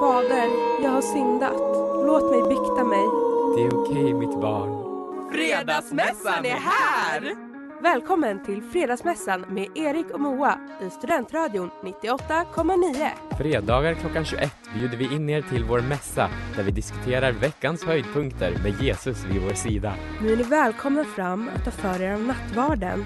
Fader, jag har syndat. Låt mig bikta mig. Det är okej mitt barn. Fredagsmässan är här! Välkommen till Fredagsmässan med Erik och Moa i Studentradion 98,9. Fredagar klockan 21 bjuder vi in er till vår mässa där vi diskuterar veckans höjdpunkter med Jesus vid vår sida. Nu är ni välkomna fram att ta för er av nattvarden.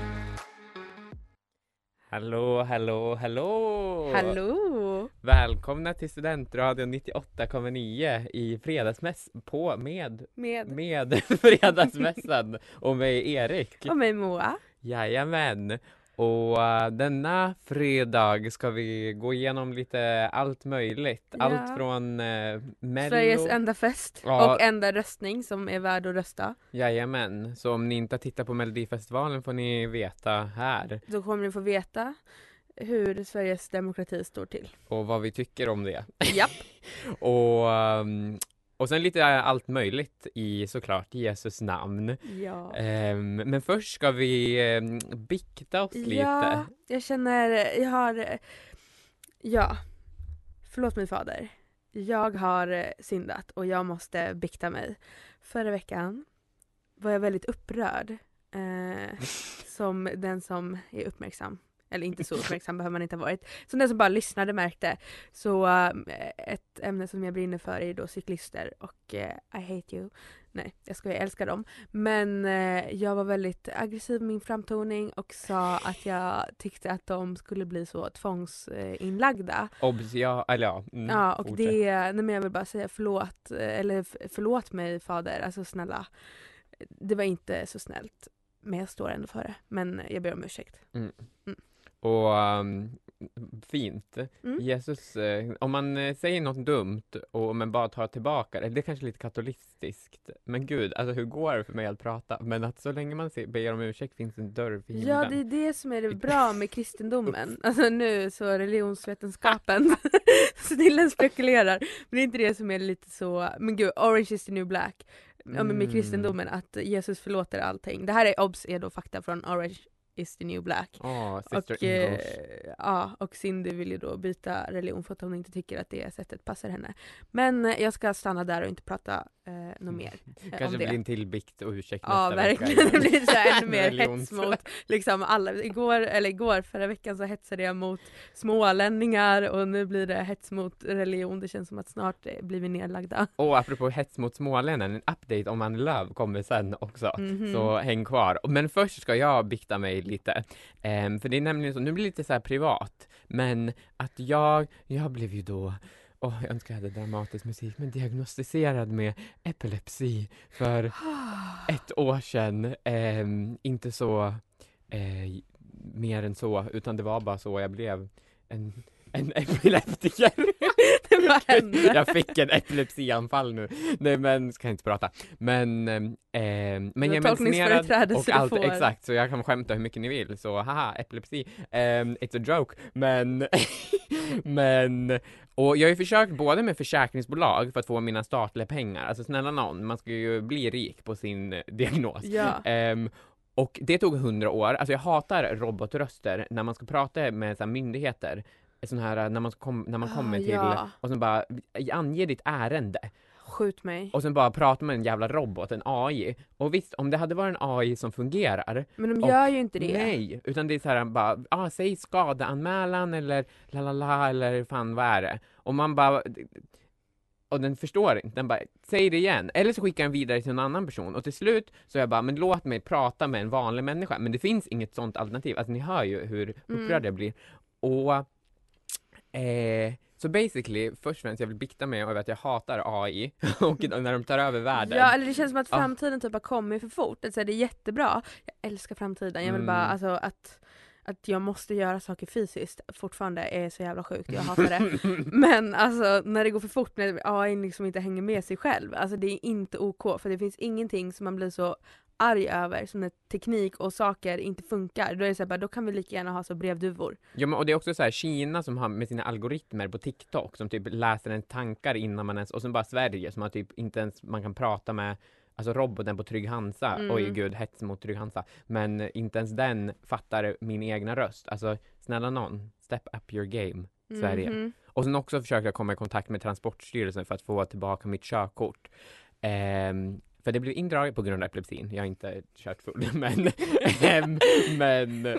Hallå, hallå, hallå! Hallå! Välkomna till Studentradion 98,9 i fredagsmäss på med Med med fredagsmässan och med Erik. och mig Moa. Jajamän! Och uh, denna fredag ska vi gå igenom lite allt möjligt. Ja. Allt från uh, Mello. Sveriges enda fest Ja. och enda röstning som är värd att rösta. Jajamän, så om ni inte har tittat på Melodifestivalen får ni veta här Då kommer ni få veta hur Sveriges demokrati står till. och vad vi tycker om det. Japp. och, um, och sen lite allt möjligt i såklart Jesus namn. Ja. Ehm, men först ska vi um, bikta oss lite. Ja, jag känner, jag har, ja, förlåt mig fader. Jag har eh, syndat och jag måste bikta mig. Förra veckan var jag väldigt upprörd. Eh, som den som är uppmärksam. Eller inte så uppmärksam behöver man inte ha varit. Som den som bara lyssnade märkte. Så eh, ett ämne som jag brinner för är då cyklister och eh, I hate you. Nej, jag skojar, jag älskar dem. Men eh, jag var väldigt aggressiv med min framtoning och sa att jag tyckte att de skulle bli så tvångsinlagda. Obs, ja, eller ja. Mm, ja, och fortsätt. det, nej men jag vill bara säga förlåt, eller förlåt mig fader, alltså snälla. Det var inte så snällt. Men jag står ändå för det. Men jag ber om ursäkt. Mm. Mm. Och um, fint. Mm. Jesus, eh, om man eh, säger något dumt och men bara tar tillbaka det, det är kanske lite katoliciskt. Men gud, alltså hur går det för mig att prata? Men att så länge man se- ber om ursäkt finns en dörr för himlen. Ja, det är det som är det bra med kristendomen. Alltså nu så religionsvetenskapen. Snillen spekulerar. Men det är inte det som är lite så, men gud, orange is the new black. Ja, men med Mm. kristendomen, att Jesus förlåter allting. Det här är obs, är då fakta från orange is the new black. Syster Och, eh, ja, och Cindy vill ju då byta religion för att hon inte tycker att det sättet passar henne. Men eh, jag ska stanna där och inte prata eh, något mer. eh, Kanske om det. blir en till bikt och ursäkt Ja verkligen, det blir så ännu mer hets mot liksom alla. Igår, eller igår, förra veckan så hetsade jag mot smålänningar och nu blir det hets mot religion. Det känns som att snart eh, blir vi nedlagda. Och apropå hets mot småländaren, en update om Annie Lööf kommer sen också. Mhm. Så häng kvar. Men först ska jag bikta mig lite. Ehm, för det är nämligen så, nu blir det lite så här privat, men att jag, jag blev ju då Åh, jag önskar jag hade dramatisk musik, men diagnostiserad med epilepsi för ett år sedan. Ehm, inte så eh, mer än så, utan det var bara så jag blev en, en epileptiker. Jag fick en epilepsianfall nu. Nej men, ska inte prata. Men, ehm, men jag är medicinerad och allt, får. exakt, så jag kan skämta hur mycket ni vill, så haha, epilepsi, Ehm, it's a joke, men, men, och jag har ju försökt både med försäkringsbolag för att få mina statliga pengar, alltså snälla någon, man ska ju bli rik på sin eh, diagnos. Ja. Ehm, och det tog hundra år, alltså jag hatar robotröster när man ska prata med så här, myndigheter, sån här när man, kom, när man Ah, kommer till, ja. och så bara, ange ditt ärende. skjut mig. och sen bara pratar med en jävla robot, en AI. Och visst, om det hade varit en AI som fungerar, Men de och- gör ju inte det. nej, utan det är så här bara, ah, säg skadeanmälan eller la la la eller fan vad är det? Och man bara, och den förstår inte, den bara, säg det igen, eller så skickar den vidare till en annan person och till slut så är jag bara, men låt mig prata med en vanlig människa, men det finns inget sånt alternativ, alltså ni hör ju hur upprörd Mm. jag blir. Och eh, så basically, först och främst jag vill bikta mig över att jag hatar AI och när de tar över världen. Ja, eller det känns som att framtiden typ har kommit för fort. Alltså, det är jättebra. Jag älskar framtiden. Jag vill bara Mm. alltså att, att jag måste göra saker fysiskt fortfarande är så jävla sjukt. Jag hatar det. Men alltså när det går för fort, när AI liksom inte hänger med sig själv. Alltså det är inte OK. För det finns ingenting som man blir så arg över som när teknik och saker inte funkar. Då är det så här, bara, då kan vi lika gärna ha så brevduvor. Ja, men, och det är också så här Kina som har med sina algoritmer på TikTok som typ läser ens tankar innan man ens, och sen bara Sverige som har typ inte ens man kan prata med Alltså roboten på Trygg Hansa, Mm. oj gud hets mot Trygg Hansa, men inte ens den fattar min egna röst. Alltså snälla någon, step up your game, Sverige. Mhm. Och sen också försökte jag komma i kontakt med Transportstyrelsen för att få tillbaka mitt körkort. Ehm, för det blev indraget på grund av epilepsin. Jag har inte kört full, men, ehm, men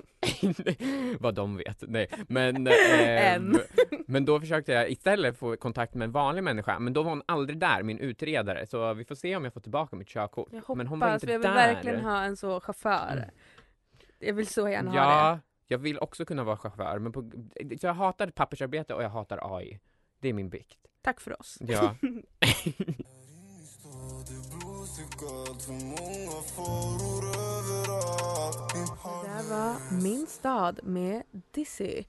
vad de vet. Nej, men, ehm, Än. men då försökte jag istället få kontakt med en vanlig människa, men då var hon aldrig där, min utredare. Så vi får se om jag får tillbaka mitt körkort. Jag hoppas, men hon var inte jag vill där. verkligen ha en så chaufför. Mm. Jag vill så gärna ha det. Ja, jag vill också kunna vara chaufför, men på, jag hatar pappersarbete och jag hatar AI. Det är min bikt. Tack för oss. Ja. Det där var Min stad med Dizzy.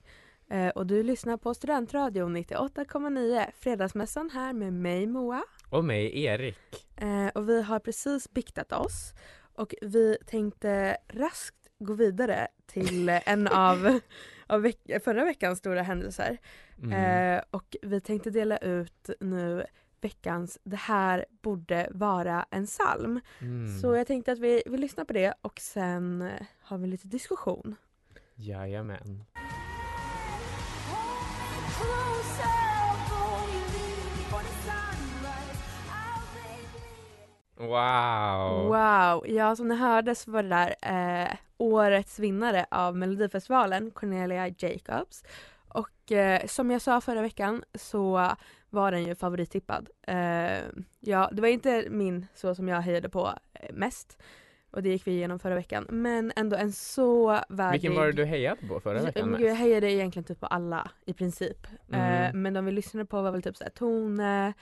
Eh, och du lyssnar på Studentradion 98,9 Fredagsmässan här med mig Moa. och mig, Erik. Eh, och vi har precis biktat oss och vi tänkte raskt gå vidare till en av, av veck- förra veckans stora händelser. Mm. Eh, och vi tänkte dela ut nu veckans Det här borde vara en psalm. Mm. Så jag tänkte att vi, vi lyssnar på det och sen eh, har vi lite diskussion. Jajamän. Wow! Wow! Ja, som ni hörde så var det där eh, årets vinnare av Melodifestivalen, Cornelia Jacobs. Och eh, som jag sa förra veckan så var den ju favorittippad. Eh, ja, det var inte min så som jag hejade på eh, mest. Och det gick vi igenom förra veckan. Men ändå en så värdig... Vilken var det du hejade på förra veckan gud, Jag mest? hejade egentligen typ på alla i princip. Mm. Eh, men de vi lyssnade på var väl typ såhär Tone,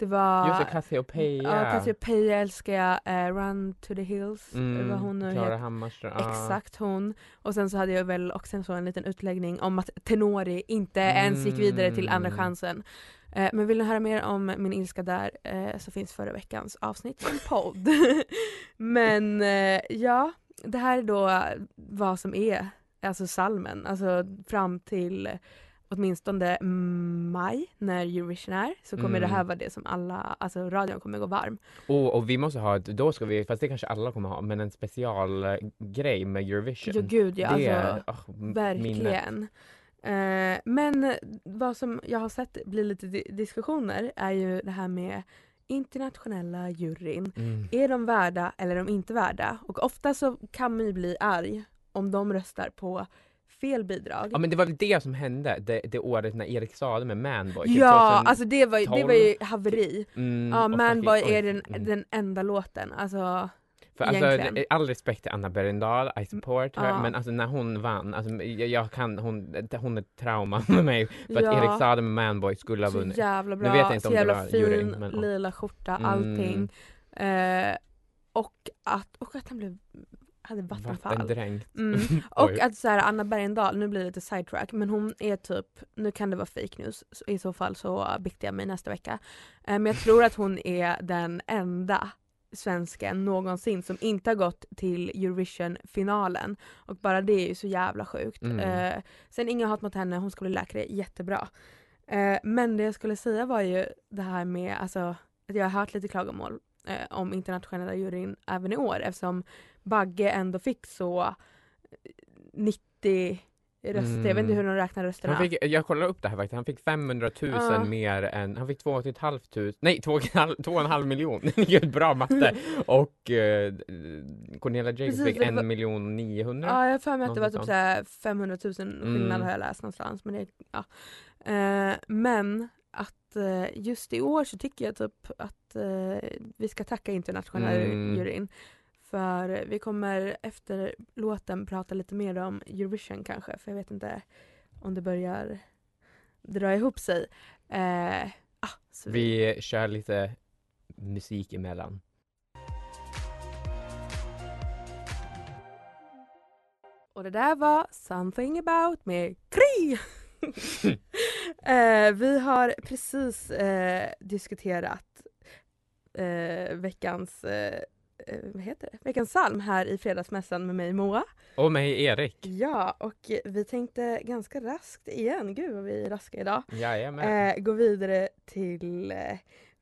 det var Just det, Cassiopeia. Ja, Cassiopeia älskar jag. Eh, Run to the hills Mm, var hon nu heter. Hammarström. Exakt hon. Och sen så hade jag väl också en, så en liten utläggning om att Tenori inte ens gick vidare till andra Mm. chansen. Eh, men vill ni höra mer om min ilska där eh, så finns förra veckans avsnitt som podd. men eh, ja, det här är då vad som är alltså salmen, alltså fram till åtminstone maj när Eurovision är så kommer Mm. det här vara det som alla, alltså radion kommer gå varm. Oh, och vi måste ha ett, då ska vi, fast det kanske alla kommer ha, men en specialgrej med Eurovision. Ja gud ja, det alltså oh, verkligen. Eh, men vad som jag har sett blir lite di- diskussioner är ju det här med internationella juryn. Mm. Är de värda eller är de inte värda? Och ofta så kan man ju bli arg om de röstar på fel bidrag. Ja men det var väl det som hände det, det året när Erik Sade med Manboy. typ Ja, 2000 alltså det var, ju- det var ju haveri. mm, Ja, Manboy är den, mm. den enda låten. Alltså, För alltså, egentligen. det- all respekt till Anna Bergendahl, I support her, Ja. men alltså när hon vann, alltså, jag, jag kan, hon, hon är trauma med mig för att Ja. Erik Sade med Manboy skulle ha så vunnit. jävla bra, vet jag inte så om det jävla var fin juryn, men, lila skjorta, Mm. allting. Eh, och, att, och att han blev, hade vattenfall. Vattendränkt. Mm. Och att så här, Anna Bergendahl, nu blir det lite sidetrack, men hon är typ, nu kan det vara fake news, i så fall så biktar jag mig nästa vecka. Eh, men jag tror att hon är den enda svensken någonsin som inte har gått till Eurovision-finalen. Och bara det är ju så jävla sjukt. Mm. Eh, sen inga hat mot henne, hon ska bli läkare, jättebra. Eh, men det jag skulle säga var ju det här med, alltså, att jag har hört lite klagomål eh, om internationella juryn även i år eftersom Bagge ändå fick så 90 i röster. Jag vet inte hur de räknar rösterna. Han fick, jag kollade upp det här faktiskt, han fick 500 000 Ja. mer än, han fick 2 500, nej 2,5 miljon, Gud bra matte! Och eh, Cornelia Jacobs fick det 1 var- miljon 900. Ja, jag har för mig att det var typ sånt. såhär 500 000 skillnad Mm. har jag läst någonstans. Men, det, ja. eh, men att eh, just i år så tycker jag typ att eh, vi ska tacka internationella Mm. juryn. För vi kommer efter låten prata lite mer om Eurovision kanske. För jag vet inte om det börjar dra ihop sig. Eh, ah, vi, Vi kör lite musik emellan. och det där var Something about med Kry! eh, vi har precis eh, diskuterat eh, veckans eh, vad heter det? Veckans psalm här i Fredagsmässan med mig Moa. Och mig Erik. Ja, och vi tänkte ganska raskt igen, gud vad vi är raska idag, Jajamän. eh, gå vidare till eh,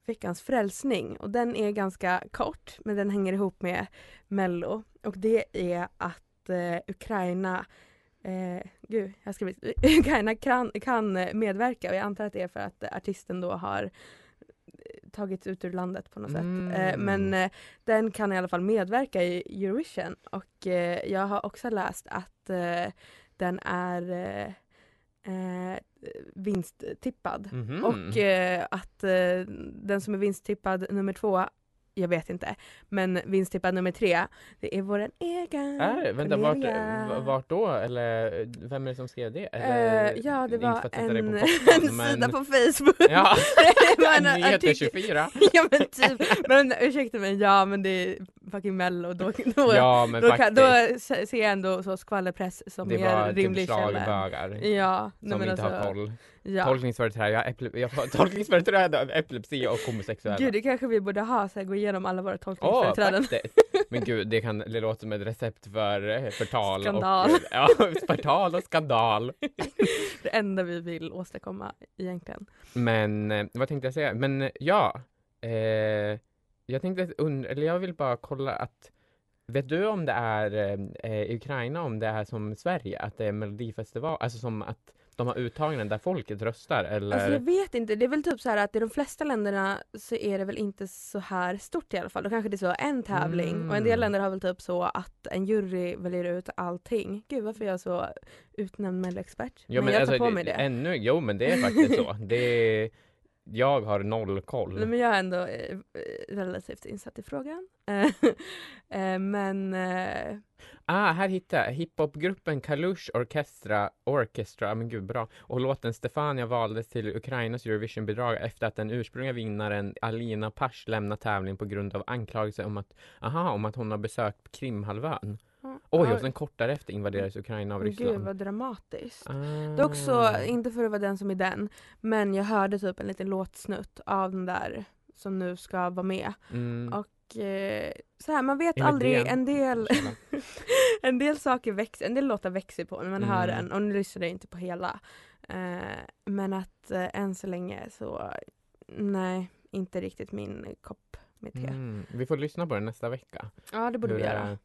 veckans frälsning. Och den är ganska kort, men den hänger ihop med Mello. Och det är att eh, Ukraina Eh, gud, jag har skrivit Ukraina kan, kan medverka och jag antar att det är för att artisten då har eh, tagits ut ur landet på något sätt. Eh, Mm. men eh, den kan i alla fall medverka i Eurovision och eh, jag har också läst att eh, den är eh, eh, vinsttippad. Mhm. Och eh, att den som är vinsttippad nummer två, jag vet inte, men vinsttippad nummer tre, det är vår egen är det? Vänta, vart, vart då? Eller vem är det som skrev det? Eller, Eh, ja, det var en, på pottan, en men- sida på Facebook. Ja, det var Nyheter artikel. 24. ja men typ, men ursäkta mig, ja men det är fucking mello, då, då, Ja, men då, kan, då se- ser jag ändå så skvallerpress som det är var rimlig typ källa. schlagerbögar. Ja, nej, Som men inte alltså, har koll. Ja. Tolkningsföreträde, jag har, jag tolkningsföreträde, epilepsi och homosexuella. Gud det kanske vi borde ha, så här, gå igenom alla våra tolkningsföreträden. faktiskt! Men gud, det, kan, det låter som ett recept för eh, förtal Skandal. och... Ja, förtal och skandal. det enda vi vill åstadkomma egentligen. Men eh, vad tänkte jag säga? Men eh, ja, eh, jag tänkte eller jag vill bara kolla att Vet du om det är eh, i Ukraina om det är som Sverige, att det är melodifestival, alltså som att de har uttagningen där folket röstar eller? Alltså jag vet inte, det är väl typ så här att i de flesta länderna så är det väl inte så här stort i alla fall. Då kanske det är så en tävling och en del Mm. länder har väl typ så att en jury väljer ut allting. Gud varför är jag så utnämnd melloexpert? Jo, men jag tar alltså, på mig det. Ännu, jo men det är faktiskt så. Det är, jag har noll koll. Nej, men jag är ändå eh, relativt insatt i frågan. Eh, men eh, Ah, här hittar jag hiphopgruppen Kalush Orchestra, Orchestra, men gud bra. Och låten Stefania valdes till Ukrainas Eurovision-bidrag efter att den ursprungliga vinnaren Alina Pash lämnat tävlingen på grund av anklagelser om att, aha, om att hon har besökt Krimhalvön. Oj, och sen kort därefter invaderades Ukraina av Gud Ryssland. vad dramatiskt. Ah. Dock så, inte för att vara den som är den, men jag hörde typ en liten låtsnutt av den där som nu ska vara med. Mm. Och eh, så här, man vet aldrig, DN. en del, en del saker växer, en del låtar växer på när man hör Mm. den och nu lyssnar jag inte på hela. Eh, men att eh, än så länge så, nej, inte riktigt min kopp med te. Mm. Vi får lyssna på den nästa vecka. Ja det borde hur vi göra.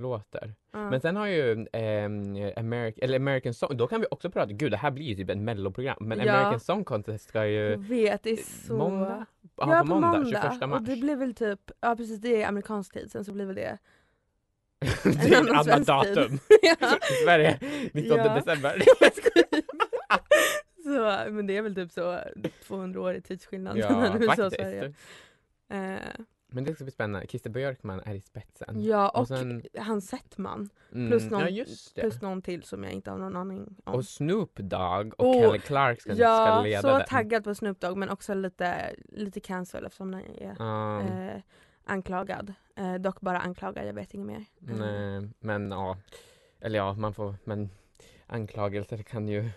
Låter. Ja. Men sen har ju ehm, American, eller American Song, då kan vi också prata, gud det här blir ju typ ett melloprogram, men Ja. American Song Contest ska jag ju vet, det är så... måndag? Ja, på måndag. 21 mars. Och det blir väl typ, ja precis det är amerikansk tid, sen så blir väl det det är ett annat datum. ja. I Sverige, 19 Ja. december. Jag så, men det är väl typ så 200 år i tidsskillnad ja, faktiskt. Sverige. Eh, Men det ska bli spännande. Christer Björkman är i spetsen. ja, och, Och sen- han Settman. Mm, Plus, någon, ja, plus någon till som jag inte har någon aning om. Och Snoop Dogg och Oh, Kelly Clarkson ska ja, leda så den. taggad på Snoop Dogg men också lite, lite cancel eftersom han är Ja, eh, anklagad. Eh, dock bara anklagad, jag vet inget mer. Eh, nej, men ja, eller ja, man får, men anklagelser kan ju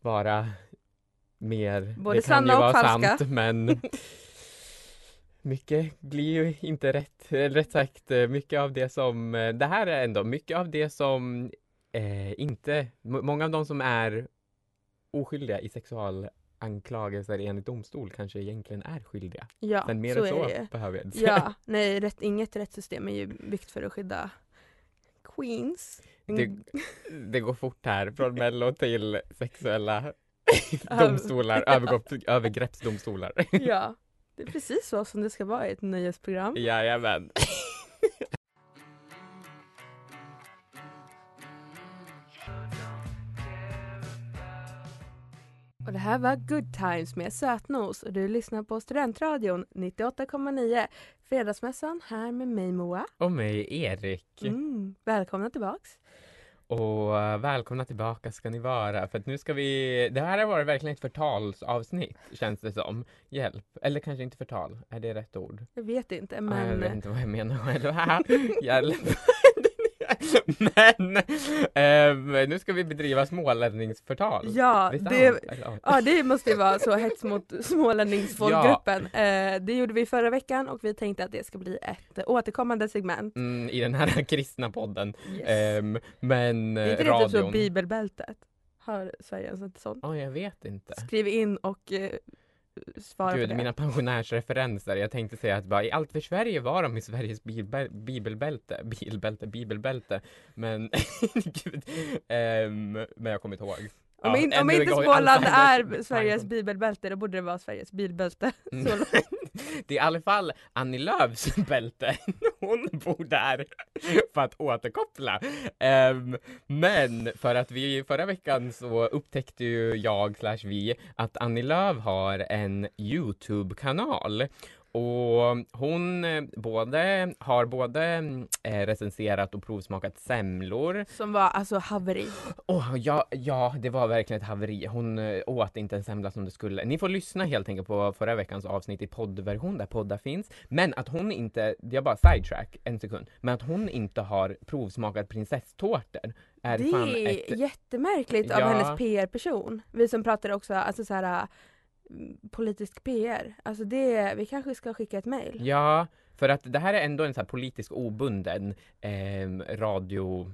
vara mer, Både det kan ju sanna och falska. sant men mycket blir ju inte rätt, eller rätt sagt eh, mycket av det som, eh, det här är ändå mycket av det som eh, inte, många av de som är oskyldiga i sexualanklagelser enligt domstol kanske egentligen är skyldiga. Ja, Men mer så än är så det behöver jag inte Ja, nej, rätt, inget rättssystem är ju byggt för att skydda queens. Det, det går fort här från mello till sexuella domstolar, övergrepp, övergreppsdomstolar. Ja, det är precis så som det ska vara i ett nöjesprogram. Jajamän. Och det här var Good Times med Sötnos och du lyssnar på Studentradion 98,9 Fredagsmässan här med mig Moa. Och mig Erik. Mm, välkomna tillbaks. Och eh, välkomna tillbaka ska ni vara för att nu ska vi, det här har varit verkligen ett förtalsavsnitt känns det som. Hjälp, eller kanske inte förtal, är det rätt ord? Jag vet inte Ja, jag men vet inte vad jag menar själv. Hjälp. Men ehm, nu ska vi bedriva smålänningsförtal. ja, Visst är det, han? Eller, ja. ja, det måste ju vara så hets mot smålänningsfolkgruppen. Eh, det gjorde vi förra veckan och vi tänkte att det ska bli ett återkommande segment. Mm, I den här kristna podden. Yes. Ehm, men är eh, inte det typ så radion. bibelbältet? Har Sverige ens ett sånt? Ja, jag vet inte. Skriv in och svara på Gud, det. mina pensionärsreferenser. Jag tänkte säga att bara, i Allt för Sverige var de i Sveriges bilbäl- bibelbälte. Bilbälte, bibelbälte. Men gud. Ehm, men jag kommer inte ihåg. Om, Ja, in, om inte Småland är Sveriges bibelbälte då borde det vara Sveriges bilbälte. Det är i alla fall Annie Lööfs bälte. Hon bor där för att återkoppla. Ehm, men för att vi förra veckan så upptäckte ju jag slash vi att Annie Lööf har en Youtube-kanal. Och hon eh, både, har både eh, recenserat och provsmakat semlor. Som var alltså haveri. Åh, ja, ja, det var verkligen ett haveri. Hon eh, åt inte en semla som det skulle. Ni får lyssna helt enkelt på förra veckans avsnitt i poddversion där poddar finns. Men att hon inte, jag bara sidetrack en sekund, men att hon inte har provsmakat prinsesstårtor är Det fan är ett... jättemärkligt av Ja. hennes PR-person. Vi som pratar också alltså så här politisk PR. Alltså det, vi kanske ska skicka ett mejl. Ja, för att det här är ändå en så här politisk obunden ehm, radio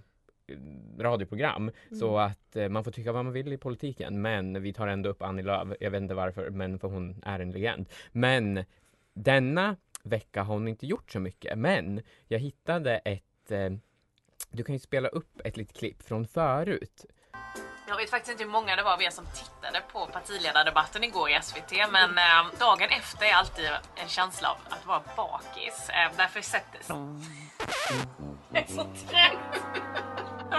radioprogram så Mm. att eh, man får tycka vad man vill i politiken men vi tar ändå upp Annie Lööf. Jag vet inte varför men för hon är en legend. Men denna vecka har hon inte gjort så mycket men jag hittade ett eh, du kan ju spela upp ett litet klipp från förut. Jag vet faktiskt inte hur många det var av er som tittade på partiledardebatten igår i SVT men eh, dagen efter är alltid en känsla av att vara bakis. Eh, därför sätter Jag är så trött!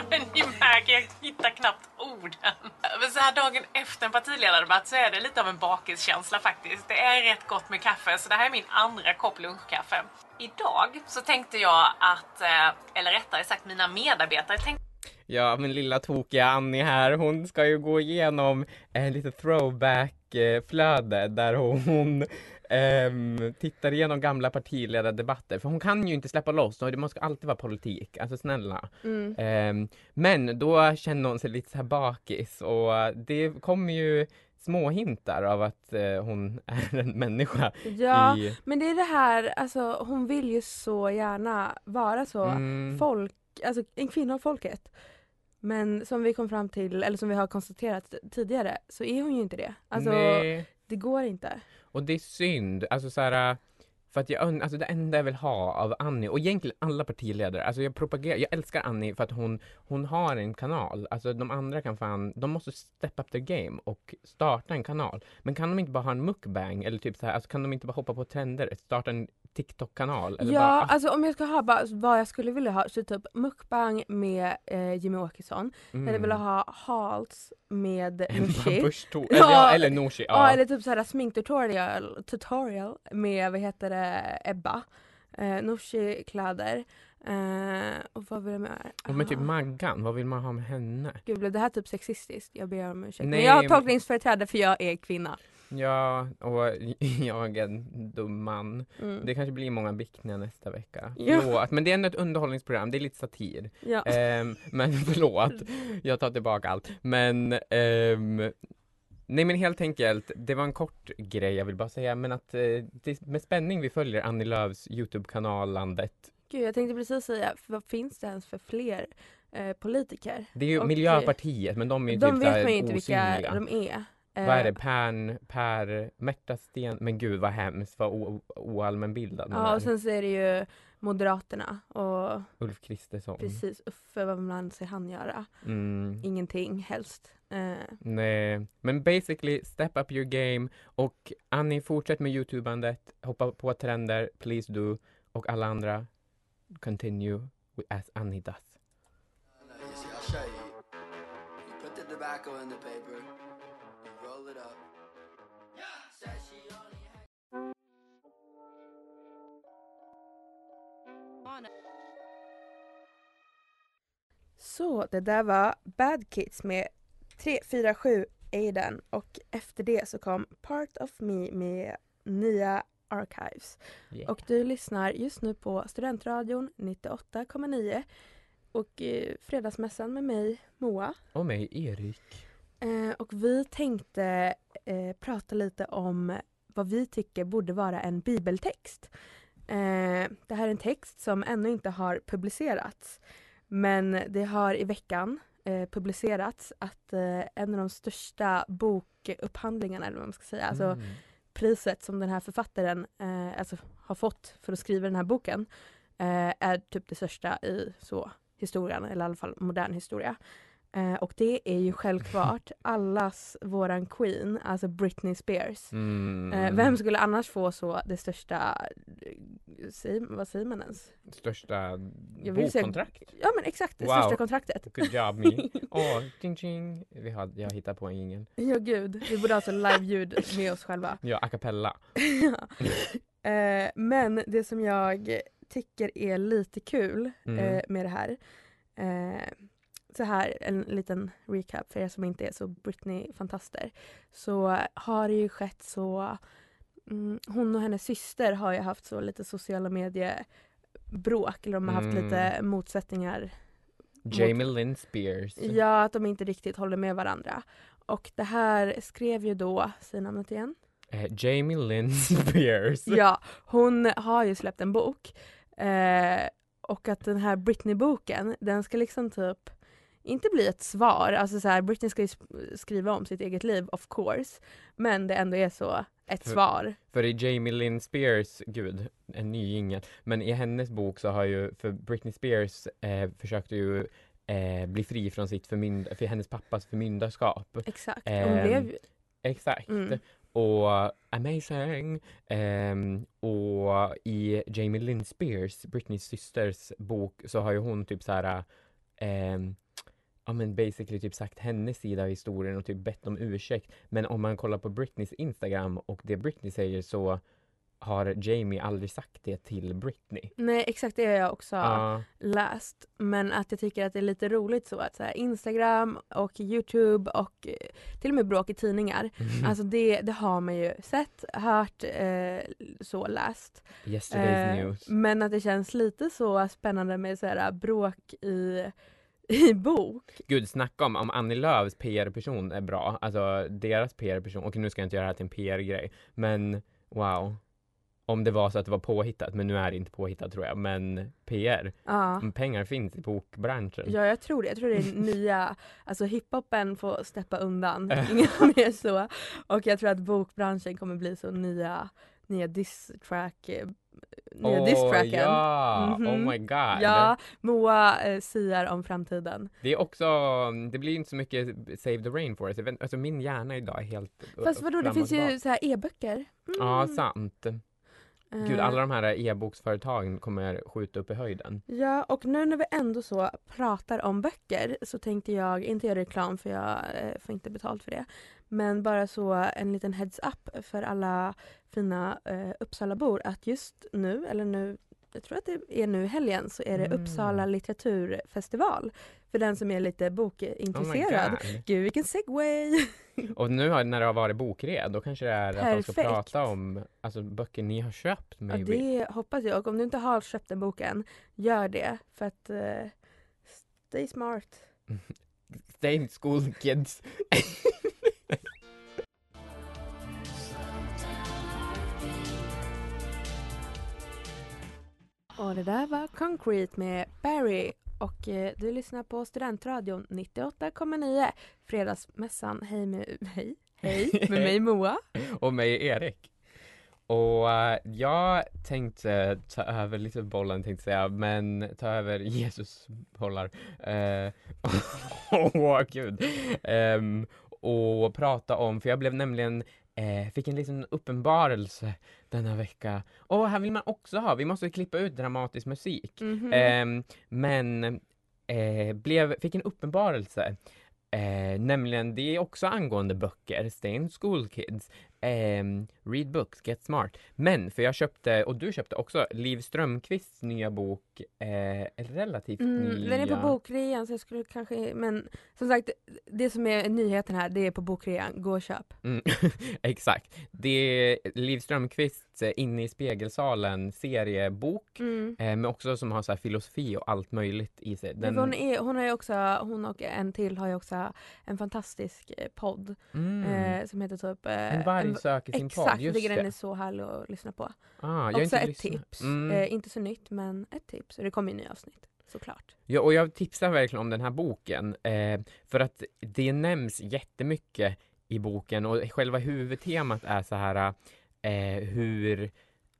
Men ni märker, jag hittar knappt orden. Men så här dagen efter en partiledardebatt så är det lite av en bakiskänsla faktiskt. Det är rätt gott med kaffe så det här är min andra kopp lunchkaffe. Idag så tänkte jag att, eh, eller rättare sagt mina medarbetare tänkte Ja, men lilla tokiga Annie här, hon ska ju gå igenom en lite throwback-flöde där hon ehm, tittar igenom gamla partiledardebatter. För hon kan ju inte släppa loss, och det måste alltid vara politik. Alltså snälla. Mm. Ehm, men då känner hon sig lite så här bakis och det kommer ju små hintar av att eh, hon är en människa Ja, i... men det är det här, alltså hon vill ju så gärna vara så Mm. folk, alltså en kvinna av folket. Men som vi kom fram till, eller som vi har konstaterat tidigare, så är hon ju inte det. Alltså Nej. det går inte. Och det är synd, alltså så här, för att jag, alltså det enda jag vill ha av Annie, och egentligen alla partiledare, alltså jag propagerar, jag älskar Annie för att hon, hon har en kanal, alltså de andra kan fan, de måste step up their game och starta en kanal. Men kan de inte bara ha en mukbang eller typ så här, alltså kan de inte bara hoppa på trender, starta en TikTok-kanal? Ja, bara, ah, alltså om jag ska ha bara vad jag skulle vilja ha, så typ mukbang med eh, Jimmy Åkesson. mm. Jag hade velat ha hals med Nooshi. Ja, eller, ja, eller Nooshi, Ja. ja. eller typ såhär sminktutorial tutorial med vad heter det, Ebba. Eh, Nooshi-kläder. Eh, och vad vill jag mer? Och med typ Ah. Maggan, vad vill man ha med henne? Gud blev det här typ sexistiskt? Jag ber om ursäkt. Nej, men jag har tolkningsföreträde för jag är kvinna. Ja, och jag är en dum man. Mm. Det kanske blir många bickningar nästa vecka. Ja. Förlåt, men det är ändå ett underhållningsprogram, det är lite satir. Ja. Ehm, men förlåt, jag tar tillbaka allt. Men ehm, Nej men helt enkelt, det var en kort grej jag vill bara säga men att eh, det, med spänning vi följer Annie Lööfs Youtube-kanal landet. Gud jag tänkte precis säga, vad finns det ens för fler eh, politiker? Det är ju Och, Miljöpartiet men de är ju De typ vet man ju inte vilka osynliga. de är. Eh, Vad är det? Per, per Märta Sten, men gud vad hemskt, vad oallmänbildad Ja och sen så är det ju Moderaterna och Ulf Kristersson. precis Uffe, vad man anser han göra? Mm. Ingenting helst. Eh, Nej, men basically step up your game och Annie fortsätt med youtubandet, hoppa på trender, please do och alla andra continue as Annie does. Så det där var Bad Kids med 347 Aiden och efter det så kom Part of Me med nya Archives. Yeah. Och du lyssnar just nu på Studentradion 98,9 och eh, Fredagsmässan med mig Moa. Och mig, Erik. Eh, och vi tänkte eh, prata lite om vad vi tycker borde vara en bibeltext. Eh, det här är en text som ännu inte har publicerats. Men det har i veckan eh, publicerats att eh, en av de största bokupphandlingarna, eller vad man ska säga, alltså Mm. priset som den här författaren eh, alltså, har fått för att skriva den här boken eh, är typ det största i så historien, eller i alla fall modern historia. Eh, och det är ju självklart allas våran queen, alltså Britney Spears. Mm. Eh, vem skulle annars få så det största, eh, säg, vad säger man ens? Största vill säga- bokkontrakt? Ja men exakt, det Wow. största kontraktet. Good job me. Åh, ding ding. Vi har, jag hittar på en jingel. Ja gud, vi borde ha så live-ljud med oss själva. Ja, a cappella. eh, men det som jag tycker är lite kul Mm. eh, med det här. Så här, en liten recap för er som inte är så Britney-fantaster. Så har det ju skett så mm, hon och hennes syster har ju haft så lite sociala mediebråk eller de har haft Mm. lite motsättningar Jamie Lynn Spears. Ja, att de inte riktigt håller med varandra. Och det här skrev ju då, säg namnet igen. Eh, Jamie Lynn Spears. Ja, hon har ju släppt en bok. Eh, och att den här Britney-boken, den ska liksom typ inte bli ett svar, alltså så här, Britney ska ju sk- skriva om sitt eget liv of course, men det ändå är så ett För- svar. För i Jamie Lynn Spears, gud, en ny jingel. Men i hennes bok så har ju, för Britney Spears eh, försökte ju eh, bli fri från sitt förmynd för hennes pappas förmyndarskap. Exakt. Hon Ehm, blev ju- Exakt. Mm. Och amazing. Ehm, och i Jamie Lynn Spears, Britneys systers bok, så har ju hon typ så här ehm, ja men basically typ sagt hennes sida av historien och typ bett om ursäkt. Men om man kollar på Britneys Instagram och det Britney säger så har Jamie aldrig sagt det till Britney. Nej exakt det har jag också Ja. läst. Men att jag tycker att det är lite roligt så att så här, Instagram och Youtube och eh, till och med bråk i tidningar. Alltså det, det har man ju sett, hört, eh, så läst. Yesterday's Eh, news. men att det känns lite så spännande med så här, bråk i, i bok. Gud, snacka om om Annie Lööfs PR-person är bra. Alltså deras PR-person. Okej, nu ska jag inte göra det här till en PR-grej. Men wow. Om det var så att det var påhittat, men nu är det inte påhittat tror jag. Men PR, Ja. pengar finns i bokbranschen. Ja jag tror det. Jag tror det är nya, alltså hiphopen får steppa undan, inget mer så. Och jag tror att bokbranschen kommer bli så nya, nya diss-track, eh, nya Åh, diss-tracken. ja! Mhm. Oh my god! Ja, Moa eh, siar om framtiden. Det är också, det blir inte så mycket Save the Rainforest. Alltså min hjärna idag är helt Fast vadå, det finns ju så här e-böcker. Mm. Ja, sant. Gud, Eh, alla de här e-boksföretagen kommer skjuta upp i höjden. Ja, och nu när vi ändå så pratar om böcker så tänkte jag, inte göra reklam för jag eh, får inte betalt för det, men bara så en liten heads up för alla fina eh, Uppsalabor att just nu, eller nu, jag tror att det är nu helgen, så är det Mm. Uppsala litteraturfestival. För den som är lite Oh bokintresserad. god. Gud vilken segway! Och nu har, när det har varit bokred, då kanske det är att de ska Perfekt. prata om alltså, böcker ni har köpt Ja, maybe. det hoppas jag. Och om du inte har köpt den boken, gör det. För att eh, stay smart. Stay in school kids. Och det där var Concrete med Barry och eh, du lyssnar på Studentradion 98,9 Fredagsmässan. Hej med, hej, hej med mig Moa. och mig Erik. och eh, jag tänkte ta över lite bollen tänkte jag säga, men ta över Jesus bollar. Eh, Åh gud. Um, och prata om, för jag blev nämligen eh, fick en liten uppenbarelse denna vecka. Och här vill man också ha, vi måste klippa ut dramatisk musik. Mhm. Ehm, men eh, blev, fick en uppenbarelse. Eh, nämligen, det är också angående böcker, Stay in school kids. Ehm, read books, get smart. Men, för jag köpte, och du köpte också, Liv Strömquists nya bok, eh, relativt Mm, nya. den är på bokrean så jag skulle kanske, men som sagt det som är nyheten här det är på bokrean, gå och köp. Mm, exakt. Det är Liv Strömquists eh, Inne i spegelsalen seriebok, Mm. eh, men också som har så här filosofi och allt möjligt i sig. Men Hon, är, hon har ju också, hon och en till har ju också en fantastisk eh, podd mm. eh, som heter typ eh, en varg söker sin Exakt, podd, det. den är så härlig att lyssna på. ah, jag också ett lyssnat. tips, Mm. eh, inte så nytt men ett tips. Det kommer ju nya avsnitt såklart. Ja, och jag tipsar verkligen om den här boken eh, för att det nämns jättemycket i boken och själva huvudtemat är så här eh, hur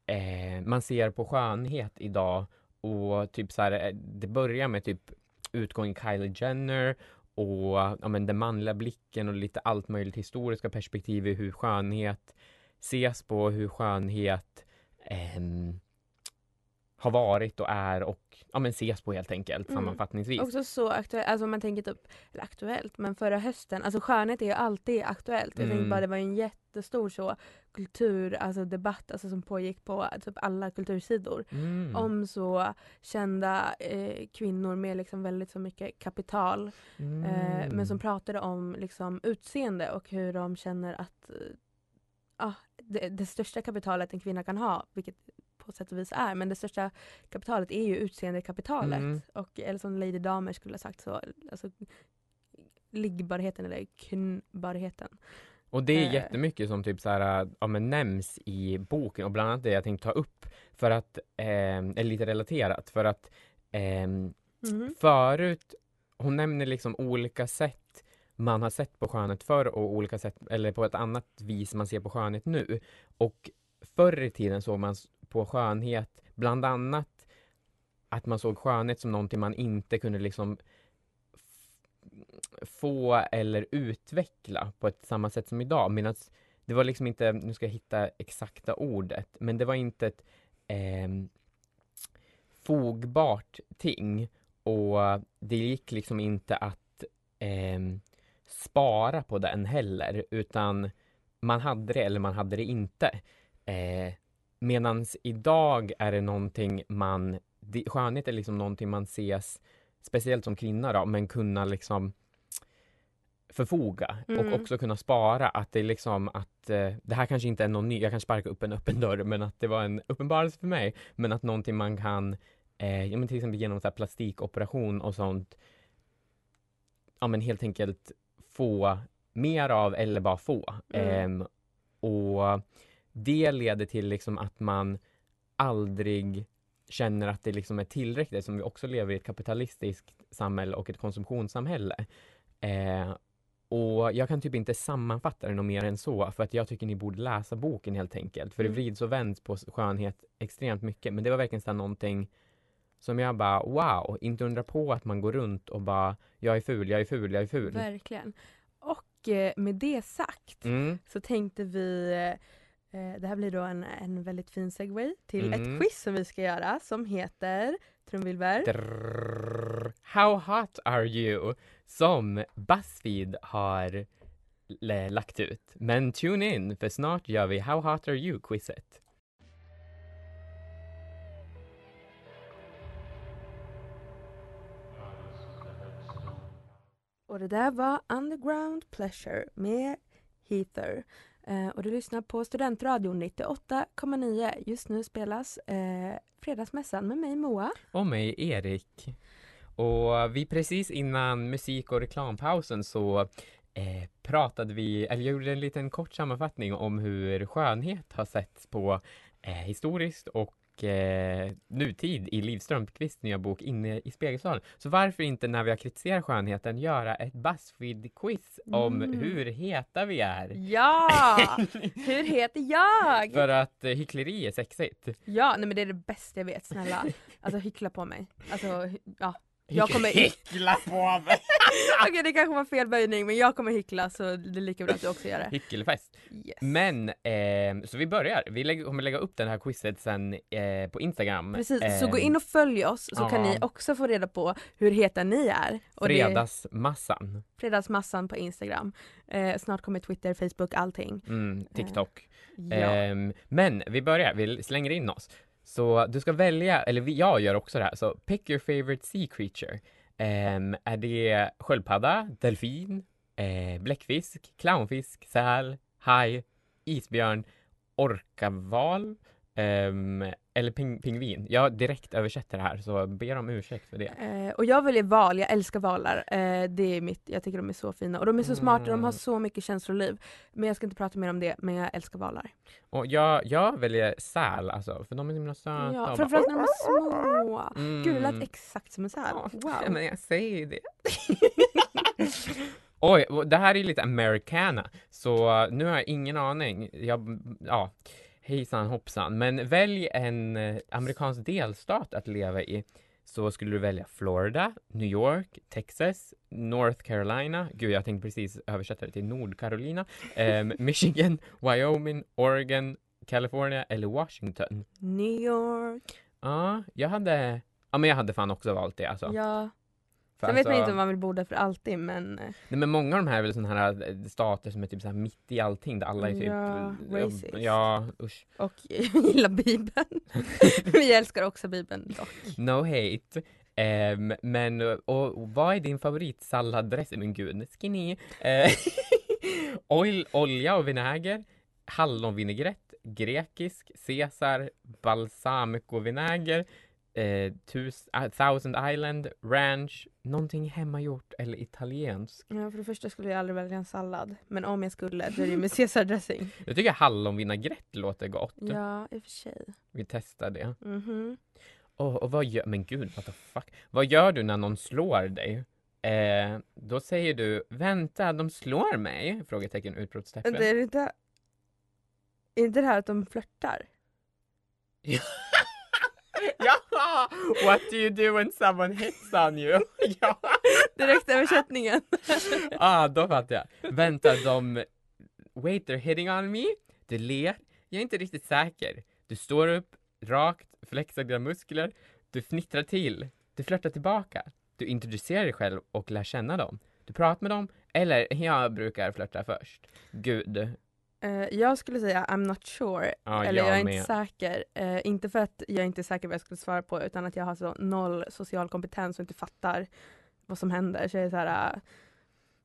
eh, man ser på skönhet idag och typ så här, eh, det börjar med typ utgång Kylie Jenner och ja, men den manliga blicken och lite allt möjligt historiska perspektiv i hur skönhet ses på, hur skönhet eh, har varit och är och ja, men ses på helt enkelt Mm. sammanfattningsvis. Också så aktuellt, alltså man tänker typ, eller aktuellt, men förra hösten, alltså skönhet är ju alltid aktuellt. Jag Mm. tänkte bara det var en jättestor så kultur, alltså debatt alltså, som pågick på typ alla kultursidor. Mm. Om så kända eh, kvinnor med liksom väldigt så mycket kapital Mm. eh, men som pratade om liksom utseende och hur de känner att ah, det, det största kapitalet en kvinna kan ha, vilket på sätt och vis är, men det största kapitalet är ju utseendekapitalet. Mm. Och, eller som Lady Damer skulle ha sagt så, alltså liggbarheten eller knbarheten. Och det är Eh. jättemycket som typ så här, ja, men nämns i boken och bland annat det jag tänkte ta upp för att, eh, är lite relaterat för att ehm, Mhm. förut, hon nämner liksom olika sätt man har sett på skönhet förr och olika sätt, eller på ett annat vis man ser på skönhet nu. Och förr i tiden såg man på skönhet bland annat att man såg skönhet som någonting man inte kunde liksom få eller utveckla på ett samma sätt som idag. Medan det var liksom inte, nu ska jag hitta exakta ordet, men det var inte ett eh, fogbart ting och det gick liksom inte att eh, spara på den heller utan man hade det eller man hade det inte. Eh, medans idag är det någonting man, det, skönhet är liksom någonting man ses, speciellt som kvinna då, men kunna liksom förfoga Mm. och också kunna spara att det är liksom att eh, det här kanske inte är någon ny, jag kanske sparkar upp en öppen dörr men att det var en uppenbarelse för mig men att någonting man kan eh, ja, men till exempel genom så plastikoperation och sånt ja men helt enkelt få mer av eller bara få. Mm. Ehm, och det leder till liksom att man aldrig känner att det liksom är tillräckligt som vi också lever i ett kapitalistiskt samhälle och ett konsumtionssamhälle. Eh, och jag kan typ inte sammanfatta det något mer än så för att jag tycker ni borde läsa boken helt enkelt. För det Mm. vrids och vänds på skönhet extremt mycket. Men det var verkligen så någonting som jag bara wow, inte undra på att man går runt och bara jag är ful, jag är ful, jag är ful. Verkligen. Och eh, med det sagt Mm. så tänkte vi eh, det här blir då en, en väldigt fin segway till Mm. ett quiz som vi ska göra som heter trumvirvel. How hot are you? Som Buzzfeed har lagt ut. Men tune in för snart gör vi How hot are you-quizet. Och det där var Underground Pleasure med Heather. Eh, och du lyssnar på Studentradion 98,9. Just nu spelas eh, Fredagsmässan med mig Moa. Och mig Erik. Och vi precis innan musik och reklampausen så eh, pratade vi, eller jag gjorde en liten kort sammanfattning om hur skönhet har setts på eh, historiskt och och eh, nutid i Liv Strömquists nya bok Inne i spegelsalen. Så varför inte när vi har kritiserat skönheten göra ett Buzzfeed-quiz om Mm. hur heta vi är? Ja! Hur heter jag? För att eh, hyckleri är sexigt. Ja, nej men det är det bästa jag vet, snälla. Alltså hyckla på mig. Alltså, ja. Jag kommer- Hyckla på mig! Okej, det kanske var fel böjning, men jag kommer hyckla så det är lika bra att du också gör det. Hyckelfest. Yes. Men, eh, så vi börjar. Vi lägger, kommer lägga upp den här quizet sen eh, på Instagram. Precis, så Eh, gå in och följ oss så kan ja. ni också få reda på hur heta ni är. Och det är Fredagsmassan. Fredagsmassan på Instagram. Eh, snart kommer Twitter, Facebook, allting. Mm, TikTok. Ja. Ehm, men vi börjar, vi slänger in oss. Så du ska välja, eller jag gör också det här, så pick your favorite sea creature. Um, är det sköldpadda, delfin, eh, bläckfisk, clownfisk, säl, haj, isbjörn, orkaval ehm, eller ping- pingvin? Jag direkt översätter det här så ber om ursäkt för det. Eh, och jag väljer val, jag älskar valar. Eh, det är mitt, jag tycker de är så fina. Och de är så smarta, de har Mm. så mycket känsloliv. Men jag ska inte prata mer om det, men jag älskar valar. Och jag, jag väljer säl alltså, för de är så himla söta. Ja, framförallt bara- när de är små. Mm. Gud, det lät exakt som en säl. Ja, Wow. men jag säger ju det. Oj, det här är lite americana, så nu har jag ingen aning. Jag, ja, hejsan hoppsan. Men välj en eh, amerikansk delstat att leva i. Så skulle du välja Florida, New York, Texas, North Carolina, gud jag tänkte precis översätta det till Nordcarolina, ehm, Michigan, Wyoming, Oregon, California eller Washington. New York. Ja, jag hade, ja men jag hade fan också valt det alltså. Ja. Sen vet man alltså- inte om man vill bo där för alltid, men eh, Nej men många av de här är väl sådana här eh, stater som är typ så här mitt i allting där alla är typ Ja, eh, racist. Ja, usch. och gilla Bibeln. Vi älskar också Bibeln dock. No hate. Ehm, men och, och vad är din favoritsalladress? Men gud, skinny. Eh, oil, olja och vinäger, hallonvinägrett, grekisk, caesar, balsamicovinäger, eh, uh, thousand island, ranch, någonting hemmagjort eller italiensk. Ja, för det första skulle jag aldrig välja en sallad. Men om jag skulle, då är det med caesardressing. Jag tycker hallonvinägrett låter gott. Ja, i och för sig. Vi testar det. Mhm. Oh, och vad gör, men gud, what the fuck. Vad gör du när någon slår dig? Eh, då säger du, vänta, de slår mig? Frågetecken, utropstecken. Det är inte... Är inte det här att de flörtar? ja! What do you do when someone hits on you? ja! Direktöversättningen. Ah, då fattar jag. Vänta, de... Wait, they're hitting on me? Du ler. Jag är inte riktigt säker. Du står upp, rakt, flexar dina muskler. Du fnittrar till. Du flörtar tillbaka. Du introducerar dig själv och lär känna dem. Du pratar med dem, eller jag brukar flörta först. Gud. Eh, jag skulle säga I'm not sure. Ja, Eller jag, jag är med. inte säker. Eh, inte för att jag inte är säker vad jag skulle svara på utan att jag har så noll social kompetens och inte fattar vad som händer. Så jag är så här, eh,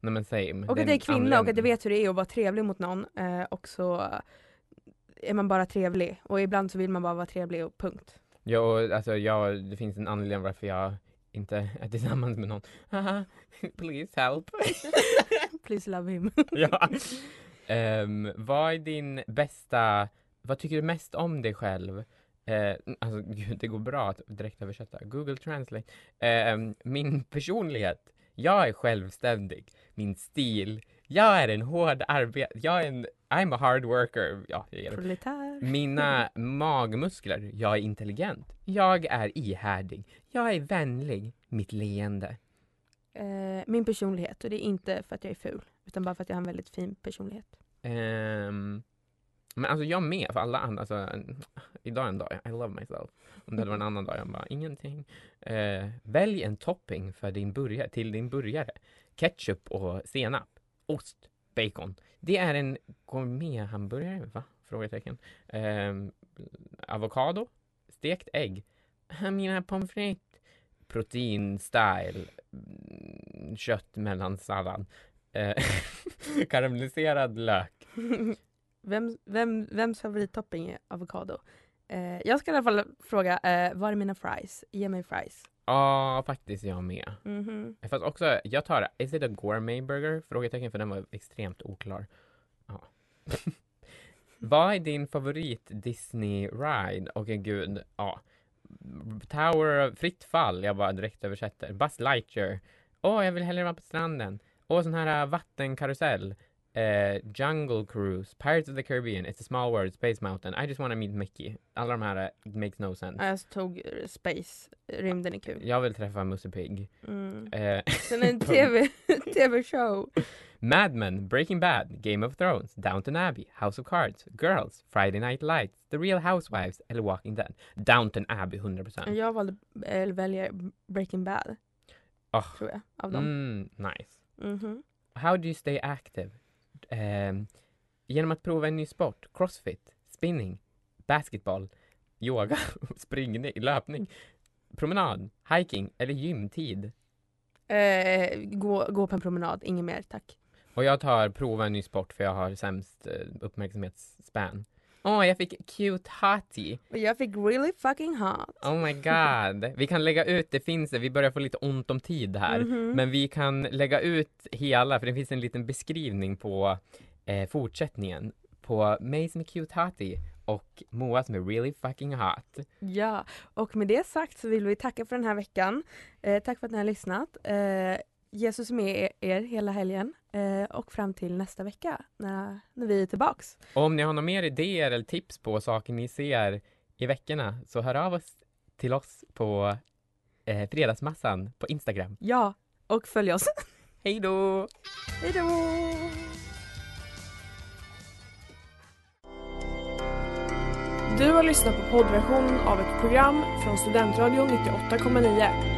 Nej men same. och att jag är kvinna och att jag vet hur det är att vara trevlig mot någon. Och så är man bara trevlig. Och ibland så vill man bara vara trevlig och punkt. Ja, och alltså jag, det finns en anledning varför jag inte är tillsammans med någon. Haha, Please help. Please love him. ja. Ehm, vad är din bästa, vad tycker du mest om dig själv? Eh, alltså gud, det går bra att direkt översätta. Google Translate. Ehm, min personlighet. Jag är självständig. Min stil. Jag är en hård arbetare. Jag är en, I'm a hard worker. Ja. Proletär. Mina magmuskler. Jag är intelligent. Jag är ihärdig. Jag är vänlig. Mitt leende. Eh, min personlighet och det är inte för att jag är ful utan bara för att jag har en väldigt fin personlighet. Um, men alltså jag med, för alla andra, alltså, idag är en dag, I love myself. Om det hade varit en annan dag, jag bara, ingenting. Uh, välj en topping för din burgare, till din burgare. Ketchup och senap, ost, bacon. Det är en gourmet-hamburgare, va? Frågetecken. Ehm, avokado, stekt ägg, mina pommes frites, protein-style, mm, Kött mellan sallad. Eh, karamelliserad lök. Vem, vem, vems favorittopping är avokado? Eh, jag ska i alla fall fråga, eh, var är mina fries? Ge mig fries. Ja, faktiskt jag med. Mhm. Fast också, jag tar Is it a gourmet burger? Frågetecken, för den var extremt oklar. Ja. Vad är din favorit Disney ride? Okej gud, ja. Tower, of- fritt fall, jag bara direkt översätter. Buzz Lightyear. Åh, jag vill hellre vara på stranden. Åh, sån här äh, vattenkarusell. Eh, Jungle Cruise, Pirates of the Caribbean, It's a small world, Space Mountain, I just wanna meet Mickey. Alla de här, it makes no sense. Jag tog eh, Space, rymden är kul. Jag vill träffa Musse Pigg. Mm. Eh, Sen en TV, TV-show. Mad Men, Breaking Bad, Game of Thrones, Downton Abbey, House of Cards, Girls, Friday Night Lights, The Real Housewives eller Walking Dead. Downton Abbey 100%. Jag valde, eller väljer Breaking Bad. Ah. Tror jag, av dem. Mm, nice. Mhm. How do you stay active? Ehm, genom att prova en ny sport, crossfit, spinning, basketboll, yoga, springning, löpning, promenad, hiking eller gymtid. Eh, gå, gå på en promenad, inget mer tack. Och jag tar prova en ny sport för jag har sämst eh, uppmärksamhetsspan. Åh, jag fick cute hottie. Och jag fick really fucking hot. Oh my god. Vi kan lägga ut, det finns det, vi börjar få lite ont om tid här. Mhm. Men vi kan lägga ut hela, för det finns en liten beskrivning på eh, fortsättningen. På mig som är cute hottie och Moa som är really fucking hot. Ja, och med det sagt så vill vi tacka för den här veckan. Eh, tack för att ni har lyssnat. Eh, Jesus är med er, hela helgen eh, och fram till nästa vecka när, när vi är tillbaks. Och om ni har några mer idéer eller tips på saker ni ser i veckorna så hör av oss till oss på eh, Fredagsmassan på Instagram. Ja, och följ oss. Hej då! Hej då! Du har lyssnat på poddversionen av ett program från Studentradion 98,9.